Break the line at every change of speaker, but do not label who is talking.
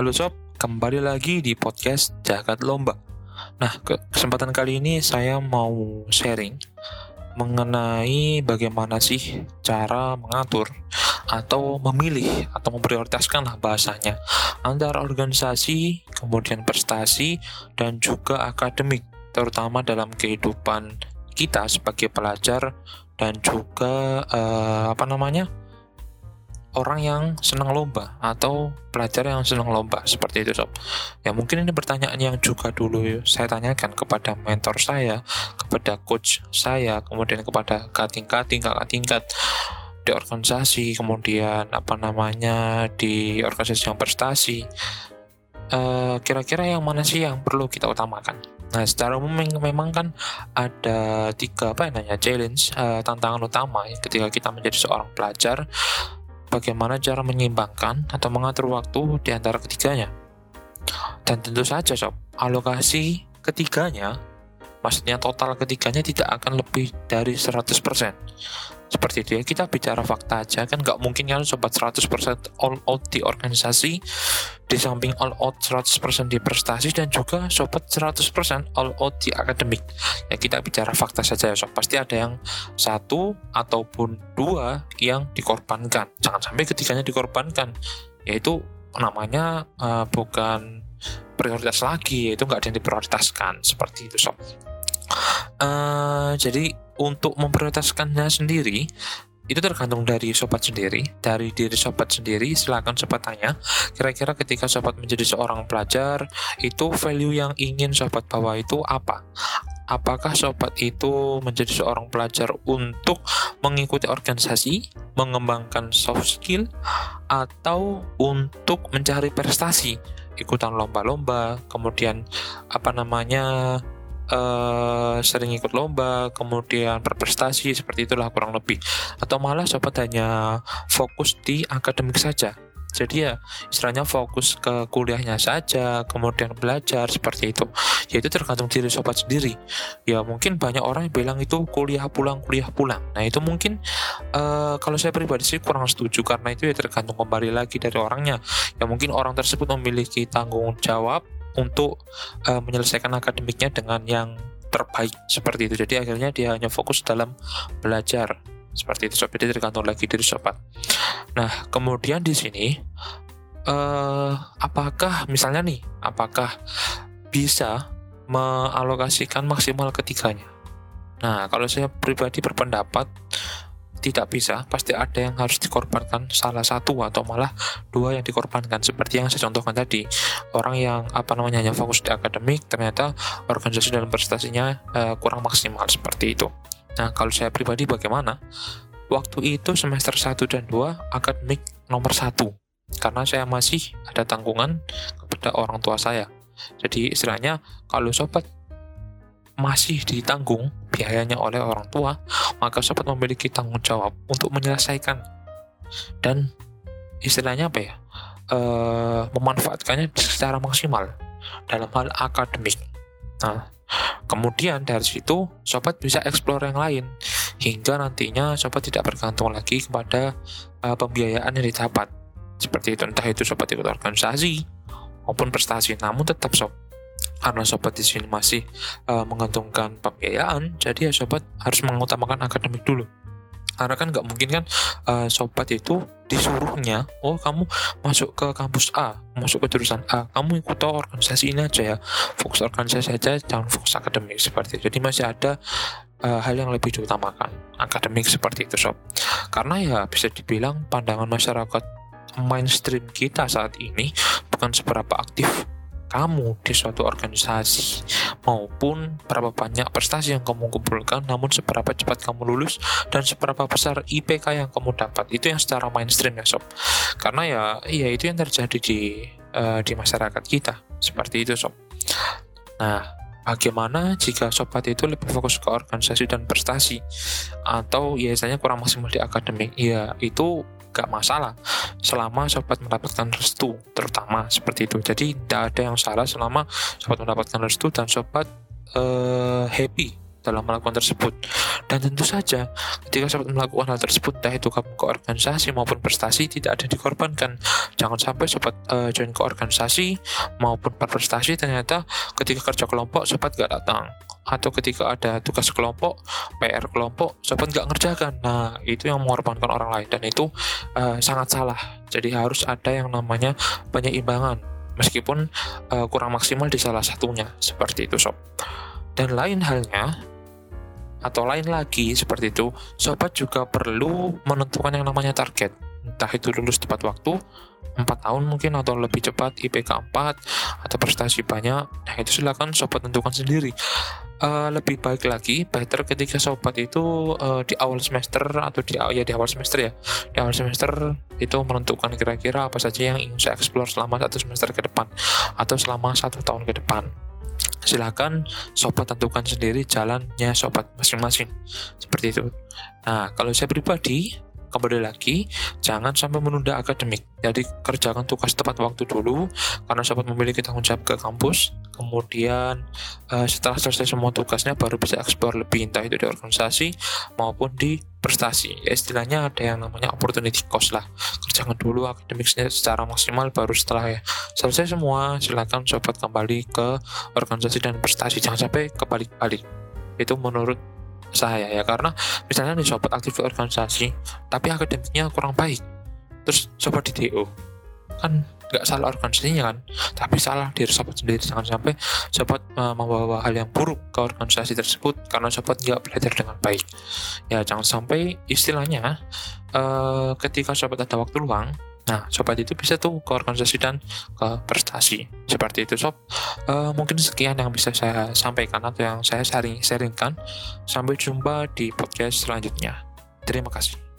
Halo sob, kembali lagi di podcast Jagat Lomba. Nah, kesempatan kali ini saya mau sharing mengenai bagaimana sih cara mengatur atau memilih atau memprioritaskan lah bahasanya antara organisasi, kemudian prestasi, dan juga akademik, terutama dalam kehidupan kita sebagai pelajar dan juga uh, apa namanya orang yang senang lomba atau pelajar yang senang lomba seperti itu sob. Ya mungkin ini pertanyaan yang juga dulu saya tanyakan kepada mentor saya kepada coach saya kemudian kepada kating-kating kakak tingkat di organisasi kemudian apa namanya di organisasi yang prestasi eh, kira-kira yang mana sih yang perlu kita utamakan? Nah, secara umum memang kan ada tiga apa namanya challenge uh, tantangan utama ya, ketika kita menjadi seorang pelajar bagaimana cara menyeimbangkan atau mengatur waktu di antara ketiganya. Dan tentu saja sob, alokasi ketiganya, maksudnya total ketiganya tidak akan lebih dari 100% seperti itu ya kita bicara fakta aja kan nggak mungkin kan sobat 100% all out di organisasi di samping all out 100% di prestasi dan juga sobat 100% all out di akademik. Ya kita bicara fakta saja ya sob pasti ada yang satu ataupun dua yang dikorbankan. Jangan sampai ketiganya dikorbankan. Yaitu namanya uh, bukan prioritas lagi yaitu nggak ada yang diprioritaskan. Seperti itu sob. Uh, jadi untuk memprioritaskannya sendiri itu tergantung dari sobat sendiri. Dari diri sobat sendiri silahkan sobat tanya. Kira-kira ketika sobat menjadi seorang pelajar itu value yang ingin sobat bawa itu apa? Apakah sobat itu menjadi seorang pelajar untuk mengikuti organisasi, mengembangkan soft skill, atau untuk mencari prestasi, ikutan lomba-lomba, kemudian apa namanya uh, sering ikut lomba, kemudian berprestasi seperti itulah kurang lebih. Atau malah sobat hanya fokus di akademik saja. Jadi ya istilahnya fokus ke kuliahnya saja, kemudian belajar seperti itu. Ya itu tergantung diri sobat sendiri. Ya mungkin banyak orang yang bilang itu kuliah pulang, kuliah pulang. Nah itu mungkin uh, kalau saya pribadi sih kurang setuju karena itu ya tergantung kembali lagi dari orangnya. Ya mungkin orang tersebut memiliki tanggung jawab untuk uh, menyelesaikan akademiknya dengan yang terbaik seperti itu. Jadi akhirnya dia hanya fokus dalam belajar seperti itu. Jadi tergantung lagi dari sobat. Nah kemudian di sini uh, apakah misalnya nih apakah bisa mengalokasikan maksimal ketiganya? Nah kalau saya pribadi berpendapat tidak bisa, pasti ada yang harus dikorbankan salah satu atau malah dua yang dikorbankan seperti yang saya contohkan tadi. Orang yang apa namanya hanya fokus di akademik ternyata organisasi dan prestasinya uh, kurang maksimal seperti itu. Nah, kalau saya pribadi bagaimana? Waktu itu semester 1 dan 2 akademik nomor satu karena saya masih ada tanggungan kepada orang tua saya. Jadi istilahnya kalau sobat masih ditanggung biayanya oleh orang tua, maka sobat memiliki tanggung jawab untuk menyelesaikan dan istilahnya apa ya, e, memanfaatkannya secara maksimal dalam hal akademik. Nah, kemudian dari situ sobat bisa explore yang lain hingga nantinya sobat tidak bergantung lagi kepada e, pembiayaan yang didapat. Seperti itu entah itu sobat ikut organisasi maupun prestasi, namun tetap sob karena sobat di sini masih uh, pembiayaan, jadi ya sobat harus mengutamakan akademik dulu. Karena kan nggak mungkin kan uh, sobat itu disuruhnya, oh kamu masuk ke kampus A, masuk ke jurusan A, kamu ikut organisasi ini aja ya, fokus organisasi saja, jangan fokus akademik seperti itu. Jadi masih ada uh, hal yang lebih diutamakan, akademik seperti itu sob. Karena ya bisa dibilang pandangan masyarakat mainstream kita saat ini bukan seberapa aktif kamu di suatu organisasi maupun berapa banyak prestasi yang kamu kumpulkan namun seberapa cepat kamu lulus dan seberapa besar IPK yang kamu dapat. Itu yang secara mainstream ya sob. Karena ya ya itu yang terjadi di uh, di masyarakat kita. Seperti itu sob. Nah bagaimana jika sobat itu lebih fokus ke organisasi dan prestasi? Atau biasanya kurang maksimal di akademik? Ya itu gak masalah selama sobat mendapatkan restu terutama seperti itu jadi tidak ada yang salah selama sobat mendapatkan restu dan sobat uh, happy dalam melakukan tersebut. Dan tentu saja, ketika sobat melakukan hal tersebut, entah itu kamu ke organisasi maupun prestasi, tidak ada dikorbankan. Jangan sampai sobat uh, join ke organisasi maupun berprestasi, ternyata ketika kerja kelompok, sobat gak datang. Atau ketika ada tugas kelompok, PR kelompok, sobat nggak ngerjakan. Nah, itu yang mengorbankan orang lain. Dan itu uh, sangat salah. Jadi harus ada yang namanya penyeimbangan. Meskipun uh, kurang maksimal di salah satunya. Seperti itu, sob. Dan lain halnya, atau lain lagi seperti itu, sobat juga perlu menentukan yang namanya target. Entah itu lulus tepat waktu, 4 tahun mungkin atau lebih cepat IPK 4 atau prestasi banyak. Nah, itu silakan sobat tentukan sendiri. Uh, lebih baik lagi, better ketika sobat itu uh, di awal semester atau di ya di awal semester ya, di awal semester itu menentukan kira-kira apa saja yang ingin saya explore selama satu semester ke depan atau selama satu tahun ke depan. Silakan sobat tentukan sendiri jalannya sobat masing-masing. Seperti itu. Nah kalau saya pribadi kembali lagi jangan sampai menunda akademik. Jadi kerjakan tugas tepat waktu dulu karena sobat memiliki tanggung jawab ke kampus. Kemudian uh, setelah selesai semua tugasnya baru bisa eksplor lebih entah itu di organisasi maupun di prestasi. Ya istilahnya ada yang namanya opportunity cost lah. Kerjakan dulu akademiknya secara maksimal baru setelah ya selesai semua silakan sobat kembali ke organisasi dan prestasi. Jangan sampai kebalik-balik. Itu menurut saya ya karena misalnya nih sobat aktif di organisasi tapi akademiknya kurang baik. Terus sobat di DO kan nggak salah organisasinya kan? Tapi salah diri sobat sendiri jangan sampai sobat uh, membawa hal yang buruk ke organisasi tersebut karena sobat nggak belajar dengan baik. Ya jangan sampai istilahnya uh, ketika sobat ada waktu luang Nah, sobat itu bisa tuh ke organisasi dan ke prestasi. Seperti itu, sob. Uh, mungkin sekian yang bisa saya sampaikan atau yang saya sharing sharingkan. Sampai jumpa di podcast selanjutnya. Terima kasih.